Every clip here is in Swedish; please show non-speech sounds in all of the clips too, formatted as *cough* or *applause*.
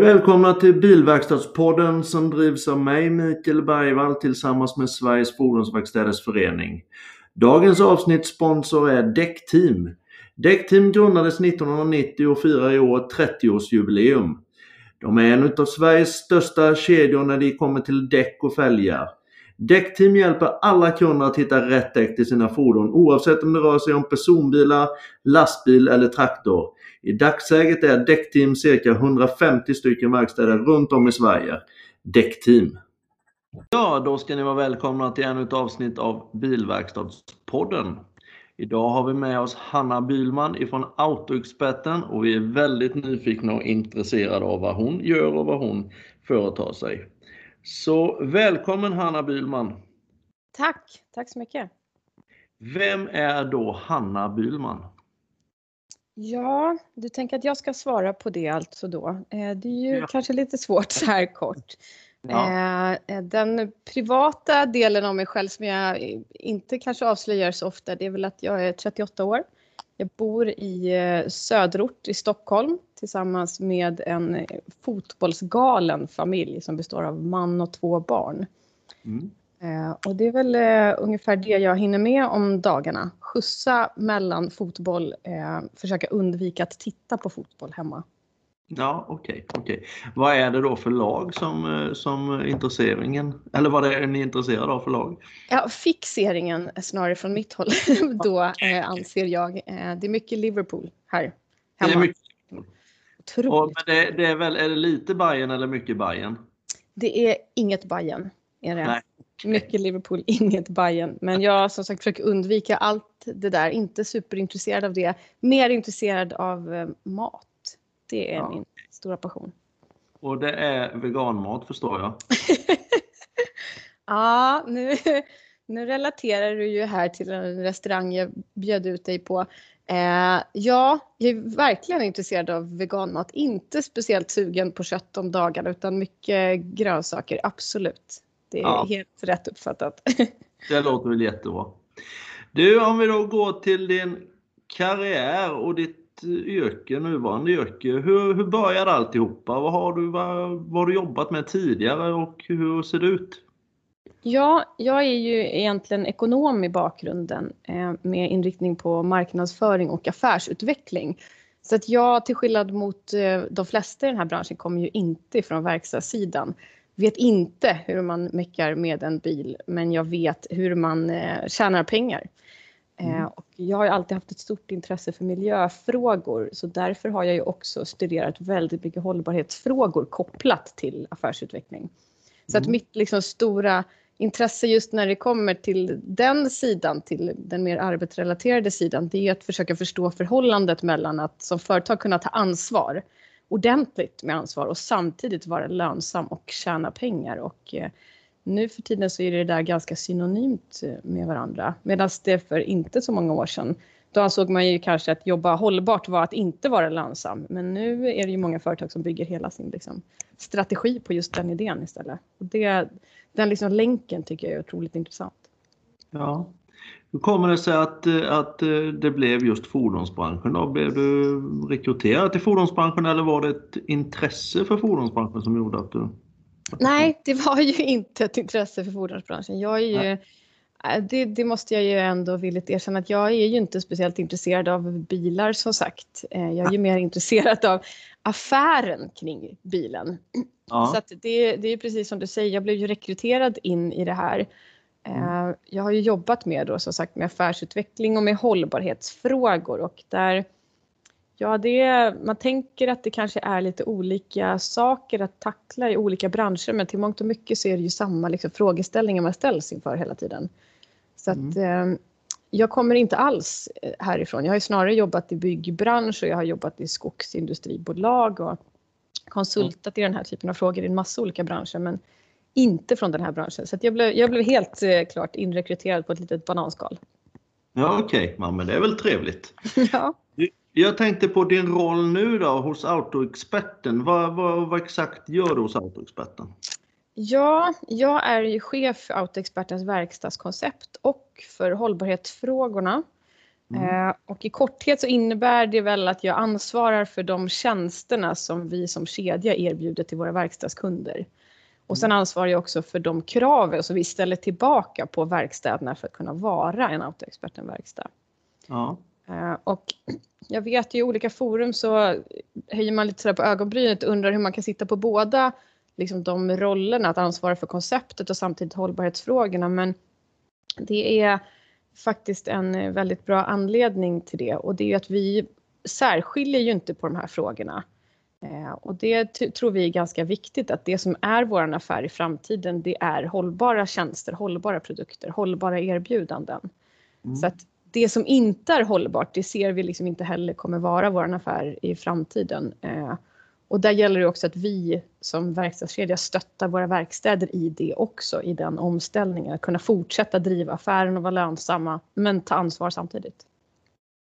Välkomna till Bilverkstadspodden som drivs av mig Mikael Bergvall tillsammans med Sveriges Fordonsverkstäders Förening. Dagens avsnittssponsor är Däckteam. Däckteam grundades 1990 och firar i år 30-årsjubileum. De är en av Sveriges största kedjor när det kommer till däck och fälgar. Däckteam hjälper alla kunder att hitta rätt däck till sina fordon oavsett om det rör sig om personbilar, lastbil eller traktor. I dagsläget är Däckteam cirka 150 stycken verkstäder runt om i Sverige. Däckteam. Ja, då ska ni vara välkomna till ännu ett avsnitt av Bilverkstadspodden. Idag har vi med oss Hanna Bylman ifrån Autoexperten och vi är väldigt nyfikna och intresserade av vad hon gör och vad hon företar sig. Så välkommen Hanna Bylman! Tack, tack så mycket! Vem är då Hanna Bylman? Ja, du tänker att jag ska svara på det alltså då. Eh, det är ju ja. kanske lite svårt så här kort. Ja. Eh, den privata delen av mig själv som jag inte kanske avslöjar så ofta, det är väl att jag är 38 år. Jag bor i eh, söderort i Stockholm tillsammans med en fotbollsgalen familj som består av man och två barn. Mm. Eh, och det är väl eh, ungefär det jag hinner med om dagarna. Skjutsa mellan fotboll, eh, försöka undvika att titta på fotboll hemma. Ja, okej. Okay, okay, Vad är det då för lag som, som intresseringen, eller vad är ni intresserade av för lag? Ja, fixeringen snarare från mitt håll *laughs* då okay. anser jag. Det är mycket Liverpool här hemma. Det är mycket Otroligt. men det, det, är väl, är det lite Bayern eller mycket Bayern? Det är inget Bayern. Är det. Nej. Mycket Liverpool, *laughs* inget Bayern. Men jag som sagt försöker undvika allt det där. Inte superintresserad av det. Mer intresserad av eh, mat. Det är ja. min stora passion. Och det är veganmat förstår jag. *laughs* ja, nu, *laughs* nu relaterar du ju här till en restaurang jag bjöd ut dig på. Eh, ja, jag är verkligen intresserad av veganmat. Inte speciellt sugen på kött om dagarna utan mycket grönsaker, absolut. Det är ja. helt rätt uppfattat. *laughs* Det låter väl jättebra. Du, om vi då går till din karriär och ditt yrke, nuvarande yrke. Hur, hur började alltihopa? Vad har, du, vad, vad har du jobbat med tidigare och hur ser det ut? Ja, jag är ju egentligen ekonom i bakgrunden eh, med inriktning på marknadsföring och affärsutveckling. Så att jag, till skillnad mot eh, de flesta i den här branschen, kommer ju inte ifrån verkstadssidan vet inte hur man meckar med en bil, men jag vet hur man eh, tjänar pengar. Mm. och jag har alltid haft ett stort intresse för miljöfrågor, så därför har jag ju också studerat väldigt mycket hållbarhetsfrågor kopplat till affärsutveckling. Så mm. att mitt liksom stora intresse just när det kommer till den sidan, till den mer arbetsrelaterade sidan, det är att försöka förstå förhållandet mellan att som företag kunna ta ansvar ordentligt med ansvar och samtidigt vara lönsam och tjäna pengar. Och eh, nu för tiden så är det där ganska synonymt eh, med varandra. Medan det för inte så många år sedan, då ansåg man ju kanske att jobba hållbart var att inte vara lönsam. Men nu är det ju många företag som bygger hela sin liksom, strategi på just den idén istället. Och det, den liksom länken tycker jag är otroligt intressant. Ja, hur kommer det sig att, eh, att eh, det blev just fordonsbranschen? Då? Blev du rekryterad till fordonsbranschen eller var det ett intresse för fordonsbranschen som gjorde att du... Nej, det var ju *laughs* inte ett intresse för fordonsbranschen. Jag är ju, äh, det, det, måste jag ju ändå villigt erkänna att jag är ju inte speciellt intresserad av bilar som sagt. Eh, jag är ju mer intresserad av affären kring bilen. Ja. Så det, det är precis som du säger, jag blev ju rekryterad in i det här Mm. Eh, jag har ju jobbat med då som sagt med affärsutveckling och med hållbarhetsfrågor och där Ja, det, man tänker att det kanske är lite olika saker att tackla i olika branscher men till mångt och mycket så är det ju samma liksom, frågeställningar man ställs inför hela tiden. Så mm. att, eh, jag kommer inte alls eh, härifrån. Jag har snarare jobbat i byggbransch och jag har jobbat i skogsindustribolag och konsultat mm. i den här typen av frågor i en massa olika branscher. Men inte från den här branschen. Så jag, blev, jag blev helt eh, klart inrekryterad på ett litet bananskal. Ja okej, okay. ja, men det är väl trevligt. *laughs* ja. Jag tänkte på din roll nu då hos Autoexperten. Vad, vad, vad exakt gör du hos Autoexperten? Ja, jag är ju chef för Autoexpertens verkstadskoncept och för hållbarhetsfrågorna. Mm. Och i korthet så innebär det väl att jag ansvarar för de tjänsterna som vi som kedja erbjuder till våra verkstadskunder. Och sen mm. ansvarar jag också för de kraven som vi ställer tillbaka på verkstäderna för att kunna vara en Autoexperten-verkstad. Ja. Eh, och jag vet ju i olika forum så höjer man lite sådär på ögonbrynet och undrar hur man kan sitta på båda liksom de rollerna, att ansvara för konceptet och samtidigt hållbarhetsfrågorna. Men det är faktiskt en väldigt bra anledning till det och det är att vi särskiljer ju inte på de här frågorna. Eh, och det tror vi är ganska viktigt att det som är vår affär i framtiden det är hållbara tjänster, hållbara produkter, hållbara erbjudanden. Mm. Så att det som inte är hållbart det ser vi liksom inte heller kommer vara vår affär i framtiden. Och där gäller det också att vi som verkstadskedja stöttar våra verkstäder i det också, i den omställningen. Att kunna fortsätta driva affären och vara lönsamma, men ta ansvar samtidigt.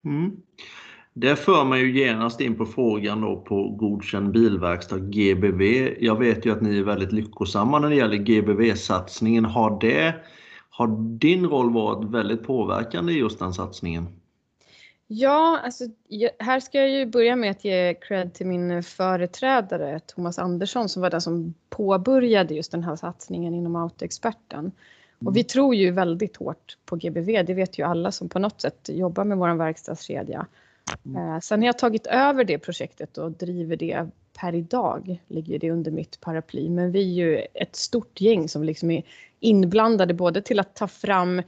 Mm. Det för mig ju genast in på frågan då på godkänd bilverkstad, GBV. Jag vet ju att ni är väldigt lyckosamma när det gäller GBV-satsningen. Har, det, har din roll varit väldigt påverkande i just den satsningen? Ja, alltså, här ska jag ju börja med att ge cred till min företrädare Thomas Andersson som var den som påbörjade just den här satsningen inom Autoexperten. Och vi mm. tror ju väldigt hårt på GBV, det vet ju alla som på något sätt jobbar med vår verkstadskedja. Mm. Eh, sen har jag tagit över det projektet och driver det per idag, ligger det under mitt paraply. Men vi är ju ett stort gäng som liksom är inblandade både till att ta fram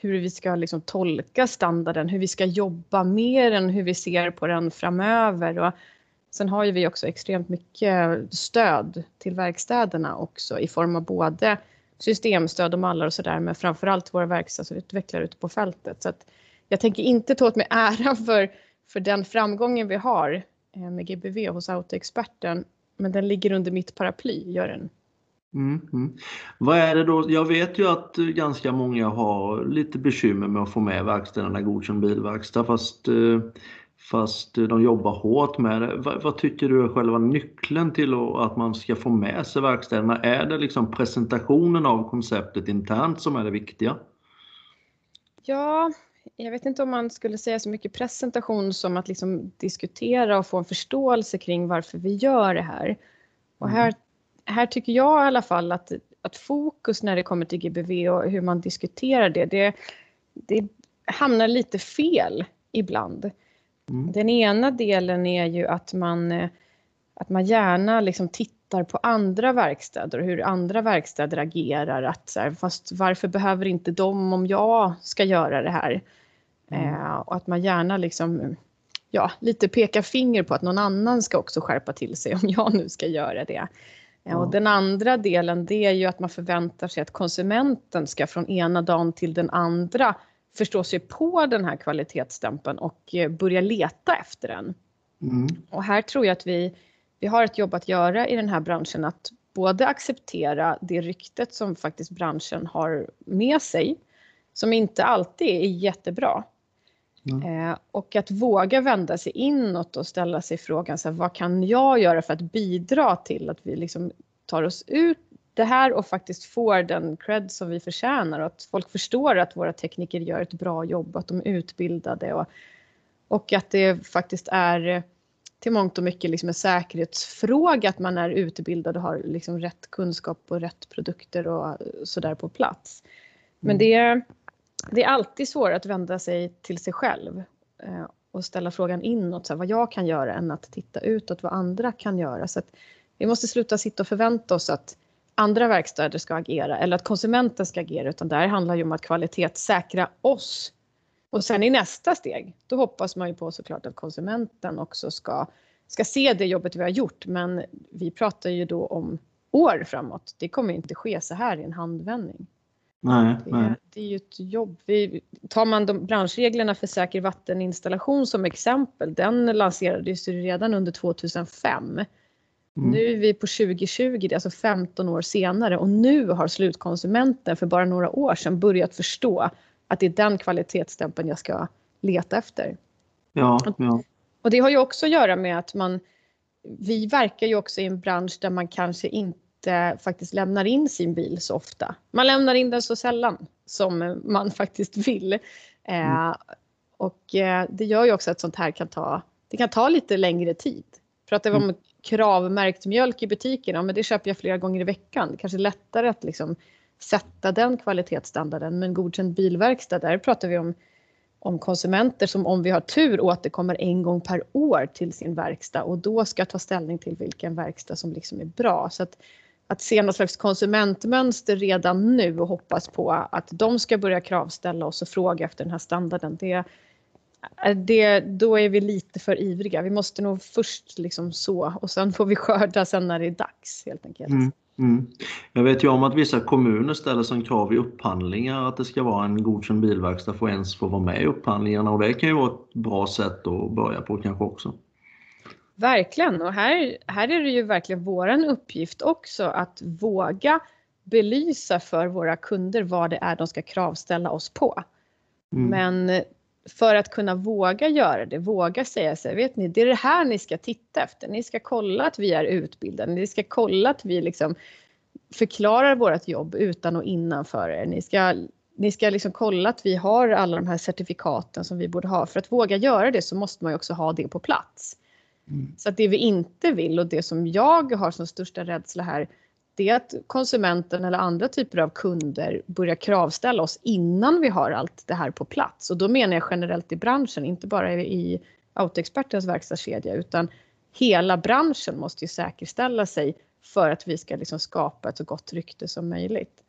hur vi ska liksom tolka standarden, hur vi ska jobba med den, hur vi ser på den framöver. Och sen har ju vi också extremt mycket stöd till verkstäderna också i form av både systemstöd och mallar och sådär, men framförallt våra verkstadsutvecklare ute på fältet. Så att jag tänker inte ta åt mig äran för för den framgången vi har eh, med GBV hos Autoexperten, men den ligger under mitt paraply, gör den. Mm, mm. Vad är det då? Jag vet ju att ganska många har lite bekymmer med att få med verkstäderna godkänd bilverkstad fast, eh, fast de jobbar hårt med det. Vad, vad, tycker du är själva nyckeln till att man ska få med sig verkstäderna? Är det liksom presentationen av konceptet internt som är det viktiga? Ja, jag vet inte om man skulle säga så mycket presentation som att liksom diskutera och få en förståelse kring varför vi gör det här. Och mm. här, här tycker jag i alla fall att, att fokus när det kommer till GBV och hur man diskuterar det, det, det hamnar lite fel ibland. Mm. Den ena delen är ju att man, att man gärna liksom tittar på andra verkstäder och hur andra verkstäder agerar. Att så här, fast varför behöver inte de om jag ska göra det här? Mm. Eh, och att man gärna liksom, ja, lite pekar finger på att någon annan ska också skärpa till sig om jag nu ska göra det. Och den andra delen det är ju att man förväntar sig att konsumenten ska från ena dagen till den andra förstå sig på den här kvalitetsstämpeln och eh, börja leta efter den. Mm. Och här tror jag att vi, vi har ett jobb att göra i den här branschen att både acceptera det ryktet som faktiskt branschen har med sig, som inte alltid är jättebra. Mm. Eh, och att våga vända sig inåt och ställa sig frågan så här, vad kan jag göra för att bidra till att vi liksom tar oss ut det här och faktiskt får den cred som vi förtjänar och att folk förstår att våra tekniker gör ett bra jobb, att de är utbildade och, och att det faktiskt är till mångt och mycket liksom en säkerhetsfråga att man är utbildad och har liksom rätt kunskap och rätt produkter och sådär på plats. Men mm. det, det är alltid svårare att vända sig till sig själv eh, och ställa frågan inåt, så här, vad jag kan göra, än att titta utåt vad andra kan göra. Så vi måste sluta sitta och förvänta oss att andra verkstäder ska agera eller att konsumenten ska agera, utan det här handlar ju om att kvalitetssäkra oss. Och sen i nästa steg, då hoppas man ju på såklart att konsumenten också ska, ska se det jobbet vi har gjort, men vi pratar ju då om år framåt. Det kommer inte ske så här i en handvändning. Nej, det, nej. det är ju ett jobb. Vi, tar man de branschreglerna för säker vatteninstallation som exempel, den lanserades ju redan under 2005. Mm. Nu är vi på 2020, det är alltså 15 år senare och nu har slutkonsumenten för bara några år sedan börjat förstå att det är den kvalitetsstämpeln jag ska leta efter. Ja, ja. Och det har ju också att göra med att man, vi verkar ju också i en bransch där man kanske inte faktiskt lämnar in sin bil så ofta. Man lämnar in den så sällan som man *laughs* faktiskt vill. Eh, mm. Och eh, det gör ju också att sånt här kan ta, det kan ta lite längre tid. Pratar vi om kravmärkt mjölk i butiken, ja men det köper jag flera gånger i veckan. Det kanske är lättare att liksom sätta den kvalitetsstandarden. Men godkänd bilverkstad, där pratar vi om, om konsumenter som om vi har tur återkommer en gång per år till sin verkstad och då ska ta ställning till vilken verkstad som liksom är bra. Så att, att se något slags konsumentmönster redan nu och hoppas på att de ska börja kravställa oss och fråga efter den här standarden. Det, det, då är vi lite för ivriga. Vi måste nog först liksom så och sen får vi skörda sen när det är dags helt enkelt. Mm. Mm. Jag vet ju om att vissa kommuner ställer som krav i upphandlingar att det ska vara en godkänd bilverkstad för att ens få vara med i upphandlingarna och det kan ju vara ett bra sätt att börja på kanske också. Verkligen och här, här är det ju verkligen våran uppgift också att våga belysa för våra kunder vad det är de ska kravställa oss på. Mm. Men för att kunna våga göra det, våga säga så här, vet ni, det är det här ni ska titta efter. Ni ska kolla att vi är utbildade, ni ska kolla att vi liksom förklarar vårt jobb utan och innanför er. Ni ska, ni ska liksom kolla att vi har alla de här certifikaten som vi borde ha. För att våga göra det så måste man ju också ha det på plats. Mm. Så att det vi inte vill och det som jag har som största rädsla här det är att konsumenten eller andra typer av kunder börjar kravställa oss innan vi har allt det här på plats. Och då menar jag generellt i branschen, inte bara i Autoexpertens verkstadskedja utan hela branschen måste ju säkerställa sig för att vi ska liksom skapa ett så gott rykte som möjligt.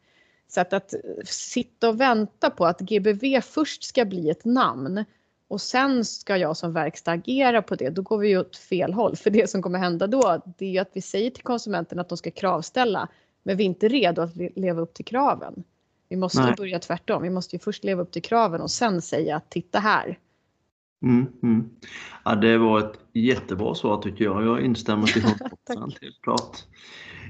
Så att, att sitta och vänta på att GBV först ska bli ett namn och sen ska jag som verkstad agera på det, då går vi ju åt fel håll. För det som kommer hända då, det är ju att vi säger till konsumenten att de ska kravställa, men vi är inte redo att leva upp till kraven. Vi måste Nej. börja tvärtom. Vi måste ju först leva upp till kraven och sen säga titta här. Mm, mm. Ja, det var ett jättebra svar tycker jag. Jag instämmer till 100% *laughs* helt klart.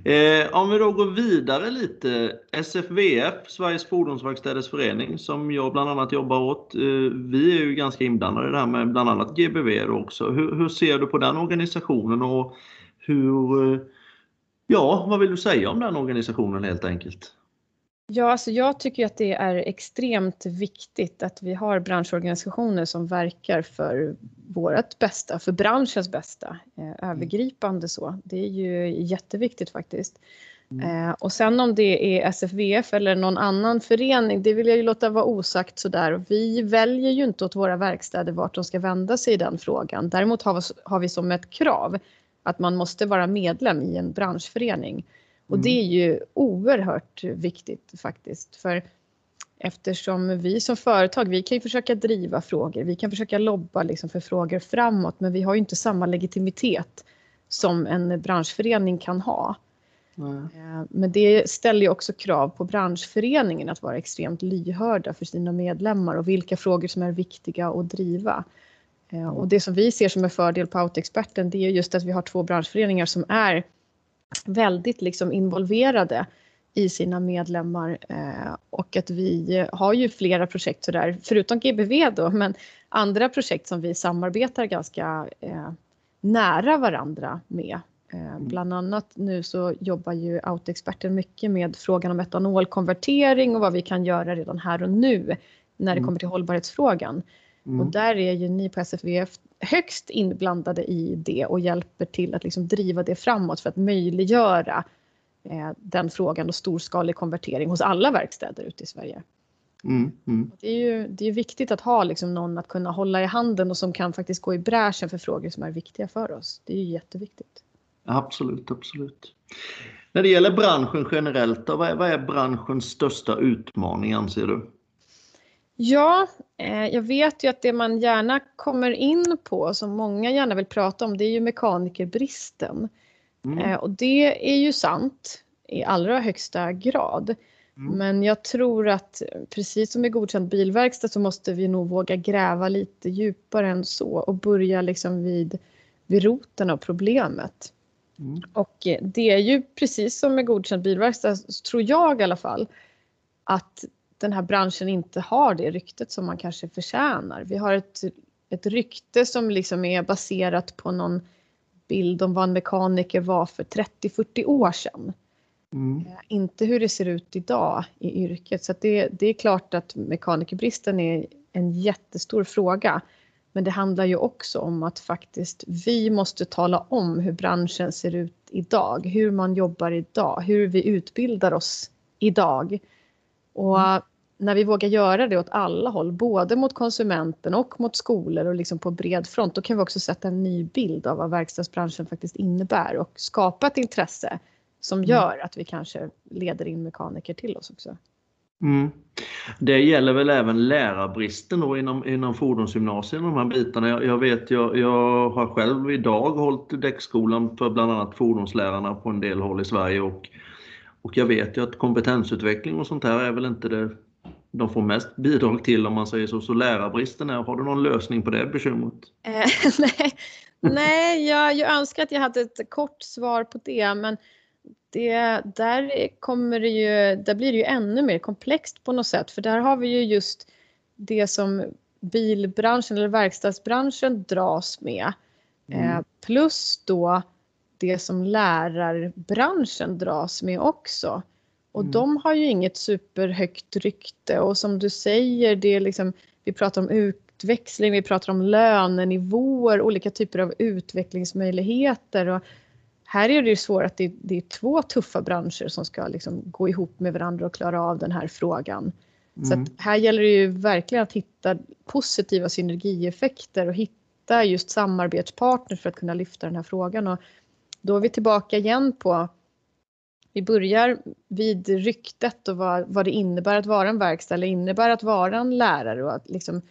Eh, om vi då går vidare lite. SFVF, Sveriges Fordonsverkstäders Förening, som jag bland annat jobbar åt. Eh, vi är ju ganska inblandade i det här med bland annat GBV också. Hur, hur ser du på den organisationen och hur, eh, ja, vad vill du säga om den organisationen helt enkelt? Ja, alltså jag tycker att det är extremt viktigt att vi har branschorganisationer som verkar för vårt bästa, för branschens bästa, eh, övergripande så. Det är ju jätteviktigt faktiskt. Mm. Eh, och sen om det är SFVF eller någon annan förening, det vill jag ju låta vara osagt sådär. Vi väljer ju inte åt våra verkstäder vart de ska vända sig i den frågan. Däremot har vi, har vi som ett krav att man måste vara medlem i en branschförening. Och det är ju oerhört viktigt faktiskt. För eftersom vi som företag, vi kan ju försöka driva frågor, vi kan försöka lobba liksom för frågor framåt, men vi har ju inte samma legitimitet som en branschförening kan ha. Mm. Men det ställer ju också krav på branschföreningen att vara extremt lyhörda för sina medlemmar och vilka frågor som är viktiga att driva. Eh, och det som vi ser som en fördel på Autoexperten det är just att vi har två branschföreningar som är väldigt liksom involverade i sina medlemmar eh, och att vi har ju flera projekt sådär, förutom GBV då, men andra projekt som vi samarbetar ganska eh, nära varandra med. Eh, mm. bland annat nu så jobbar ju Autoexperten mycket med frågan om etanolkonvertering och vad vi kan göra redan här och nu när det mm. kommer till hållbarhetsfrågan. Mm. Och där är ju ni på SFVF högst inblandade i det och hjälper till att liksom driva det framåt för att möjliggöra eh, den frågan och storskalig konvertering hos alla verkstäder ute i Sverige. Mm, mm. Det är ju det är viktigt att ha liksom någon att kunna hålla i handen och som kan faktiskt gå i bräschen för frågor som är viktiga för oss. Det är ju jätteviktigt. Absolut, absolut. När det gäller branschen generellt, då, vad, är, vad är branschens största utmaning anser du? Ja, eh, jag vet ju att det man gärna kommer in på, som många gärna vill prata om, det är ju mekanikerbristen. Mm. Eh, och det är ju sant i allra högsta grad. Mm. Men jag tror att precis som i godkänd bilverkstad så måste vi nog våga gräva lite djupare än så och börja liksom vid, vid roten av problemet. Mm. Och eh, det är ju precis som med godkänd bilverkstad, tror jag i alla fall, att den här branschen inte har det ryktet som man kanske förtjänar. Vi har ett, ett rykte som liksom är baserat på någon bild om vad en mekaniker var för 30-40 år sedan. Mm. Eh, inte hur det ser ut idag i yrket. Så det, det är klart att mekanikerbristen är en jättestor fråga. Men det handlar ju också om att faktiskt vi måste tala om hur branschen ser ut idag, hur man jobbar idag, hur vi utbildar oss idag. Och mm. När vi vågar göra det åt alla håll, både mot konsumenten och mot skolor och liksom på bred front, då kan vi också sätta en ny bild av vad verkstadsbranschen faktiskt innebär och skapa ett intresse som mm. gör att vi kanske leder in mekaniker till oss också. Mm. Det gäller väl även lärarbristen då inom, inom fordonsgymnasien, de här bitarna. Jag, jag vet, jag, jag, har själv idag hållit däckskolan för bland annat fordonslärarna på en del håll i Sverige och, och jag vet ju att kompetensutveckling och sånt här är väl inte det de får mest bidrag till om man säger så. Så lärarbristen är, har du någon lösning på det bekymret? Eh, *laughs* nej, nej jag, jag önskar att jag hade ett kort svar på det men det, där, kommer det ju, där blir det ju ännu mer komplext på något sätt för där har vi ju just det som bilbranschen eller verkstadsbranschen dras med. Mm. Eh, plus då det som lärarbranschen dras med också. Och mm. de har ju inget superhögt rykte och som du säger, det är liksom, vi pratar om utväxling, vi pratar om lönenivåer, olika typer av utvecklingsmöjligheter. Och här är det ju svårt att det, det, är två tuffa branscher som ska liksom gå ihop med varandra och klara av den här frågan. Mm. Så här gäller det ju verkligen att hitta positiva synergieffekter och hitta just samarbetspartners för att kunna lyfta den här frågan. Och då är vi tillbaka igen på vi börjar vid ryktet och vad, vad det innebär att vara en verkstad eller innebär att vara en lärare och att liksom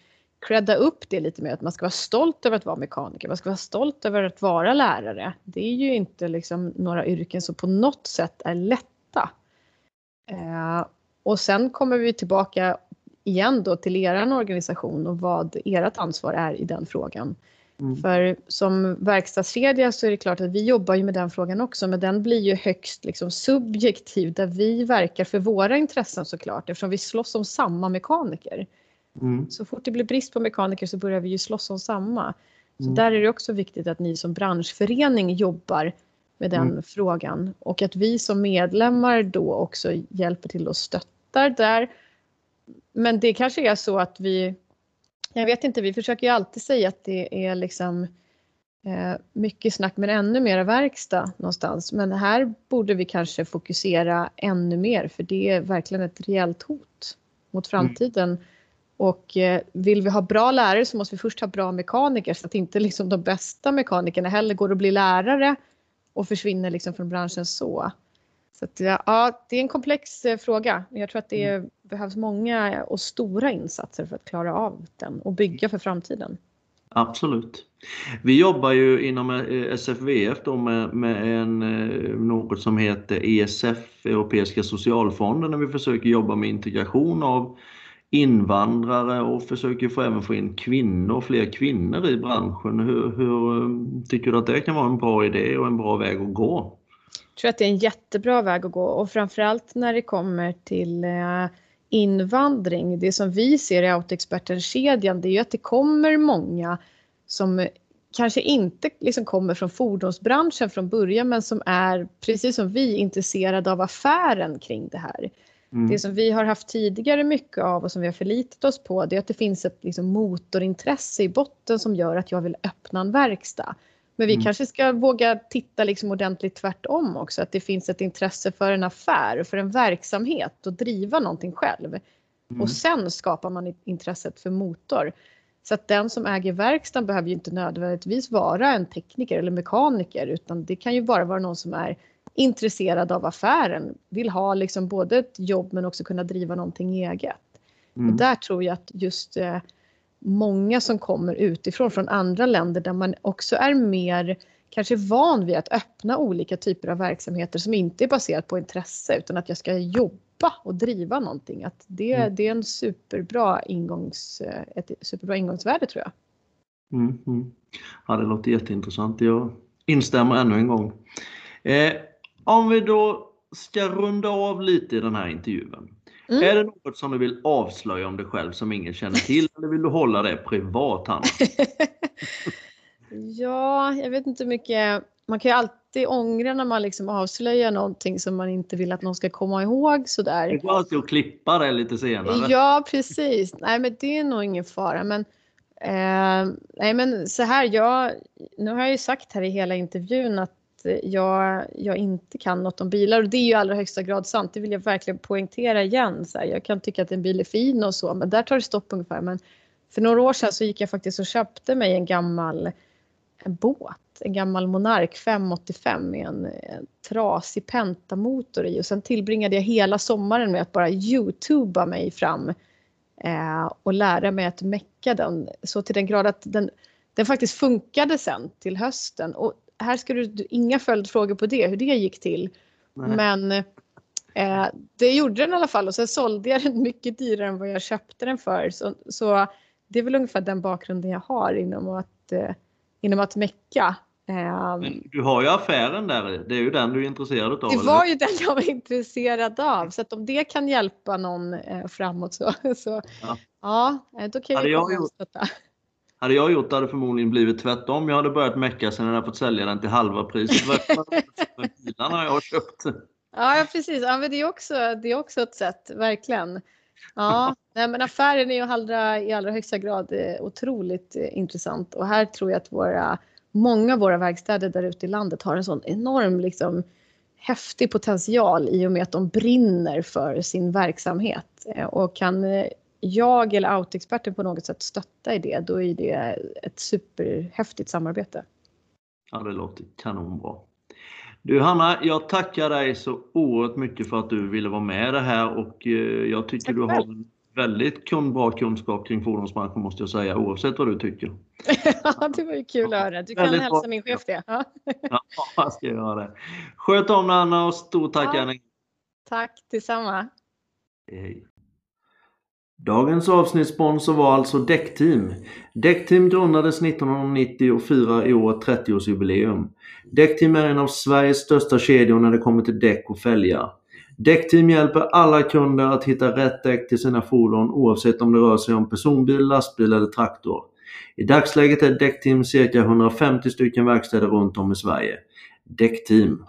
credda upp det lite mer, att man ska vara stolt över att vara mekaniker, man ska vara stolt över att vara lärare. Det är ju inte liksom några yrken som på något sätt är lätta. Eh, och sen kommer vi tillbaka igen då till er organisation och vad ert ansvar är i den frågan. Mm. För som verkstadskedja så är det klart att vi jobbar ju med den frågan också men den blir ju högst liksom subjektiv där vi verkar för våra intressen såklart eftersom vi slåss om samma mekaniker. Mm. Så fort det blir brist på mekaniker så börjar vi ju slåss om samma. Så mm. där är det också viktigt att ni som branschförening jobbar med den mm. frågan och att vi som medlemmar då också hjälper till och stöttar där. Men det kanske är så att vi jag vet inte, vi försöker ju alltid säga att det är liksom eh, mycket snack men ännu mer verkstad någonstans. Men här borde vi kanske fokusera ännu mer för det är verkligen ett rejält hot mot mm. framtiden. Mm. Och eh, vill vi ha bra lärare så måste vi först ha bra mekaniker så att inte liksom de bästa mekanikerna heller går att bli lärare och försvinner liksom från branschen så. Så att, ja, det är en komplex eh, fråga. Jag tror att det mm. behövs många och stora insatser för att klara av den och bygga för framtiden. Absolut. Vi jobbar ju inom eh, SFVF med, med en, eh, något som heter ESF, Europeiska socialfonden, när vi försöker jobba med integration av invandrare och försöker få även få in kvinnor, fler kvinnor i branschen. Hur, hur tycker du att det kan vara en bra idé och en bra väg att gå? Jag tror att det är en jättebra väg att gå och framförallt när det kommer till eh, invandring. Det som vi ser i Autoexperten-kedjan det är ju att det kommer många som kanske inte liksom kommer från fordonsbranschen från början men som är, precis som vi, intresserade av affären kring det här. Mm. Det som vi har haft tidigare mycket av och som vi har förlitat oss på det är att det finns ett liksom, motorintresse i botten som gör att jag vill öppna en verkstad. Men vi mm. kanske ska våga titta liksom ordentligt tvärtom också, att det finns ett intresse för en affär, för en verksamhet och driva någonting själv. Mm. Och sen skapar man intresset för motor. Så att den som äger verkstaden behöver ju inte nödvändigtvis vara en tekniker eller mekaniker utan det kan ju bara vara någon som är intresserad av affären, vill ha liksom både ett jobb men också kunna driva någonting eget. Mm. Och där tror jag att just eh, många som kommer utifrån från andra länder där man också är mer kanske van vid att öppna olika typer av verksamheter som inte är baserat på intresse utan att jag ska jobba och driva någonting. Att det, mm. det är en superbra ingångs, ett superbra ingångsvärde tror jag. Mm, mm. Ja, det låter jätteintressant. Jag instämmer ännu en gång. Eh, om vi då ska runda av lite i den här intervjun. Mm. Är det något som du vill avslöja om dig själv som ingen känner till eller vill du hålla det privat Hanna? *laughs* ja, jag vet inte hur mycket. Man kan ju alltid alltid ångra när man liksom avslöjar någonting som man inte vill att någon ska komma ihåg sådär. Det går alltid att klippa det lite senare. Ja, precis. Nej, men det är nog ingen fara. Men, eh, nej, men så här, jag, nu har jag ju sagt här i hela intervjun att jag, jag inte kan något om bilar och det är ju i allra högsta grad sant. Det vill jag verkligen poängtera igen. Så här, jag kan tycka att en bil är fin och så, men där tar det stopp ungefär. Men för några år sedan så gick jag faktiskt och köpte mig en gammal en båt, en gammal Monark 585 med en, en trasig pentamotor i och sen tillbringade jag hela sommaren med att bara youtuba mig fram eh, och lära mig att mecka den så till den grad att den, den faktiskt funkade sen till hösten och här ska du inga följdfrågor på det, hur det gick till. Nej. Men eh, det gjorde den i alla fall och sen sålde jag den mycket dyrare än vad jag köpte den för. Så, så det är väl ungefär den bakgrunden jag har inom att, eh, inom att mecka. Eh, Men du har ju affären där, det är ju den du är intresserad av. Det var ju den jag var intresserad av så att om det kan hjälpa någon eh, framåt så, så ja. ja, då kan jag, jag gjort, hade jag gjort det hade det förmodligen blivit tvärtom. Jag hade börjat mecka sen jag hade fått sälja den till halva priset. bilarna jag har köpt. Ja, precis. Ja, men det, är också, det är också ett sätt, verkligen. Ja, nej, men affären är ju allra, i allra högsta grad eh, otroligt eh, intressant och här tror jag att våra, många av våra verkstäder där ute i landet har en sån enorm liksom, häftig potential i och med att de brinner för sin verksamhet eh, och kan jag eller autoexperten på något sätt stötta i det, då är det ett superhäftigt samarbete. Ja, det låter kanonbra. Du Hanna, jag tackar dig så oerhört mycket för att du ville vara med i det här och eh, jag tycker Tack du har en väldigt bra kunskap kring fordonsbranschen måste jag säga, oavsett vad du tycker. *laughs* ja, det var ju kul att höra. Du kan väldigt hälsa bra. min chef det. ja, jag ska göra det. Sköt om dig Anna och stort tack ja. Tack detsamma. Hej. Dagens avsnittssponsor var alltså Däckteam. Däckteam grundades 1990 och firar i år 30-årsjubileum. Däckteam är en av Sveriges största kedjor när det kommer till däck och fälgar. Däckteam hjälper alla kunder att hitta rätt däck till sina fordon oavsett om det rör sig om personbil, lastbil eller traktor. I dagsläget är Däckteam cirka 150 stycken verkstäder runt om i Sverige. Däckteam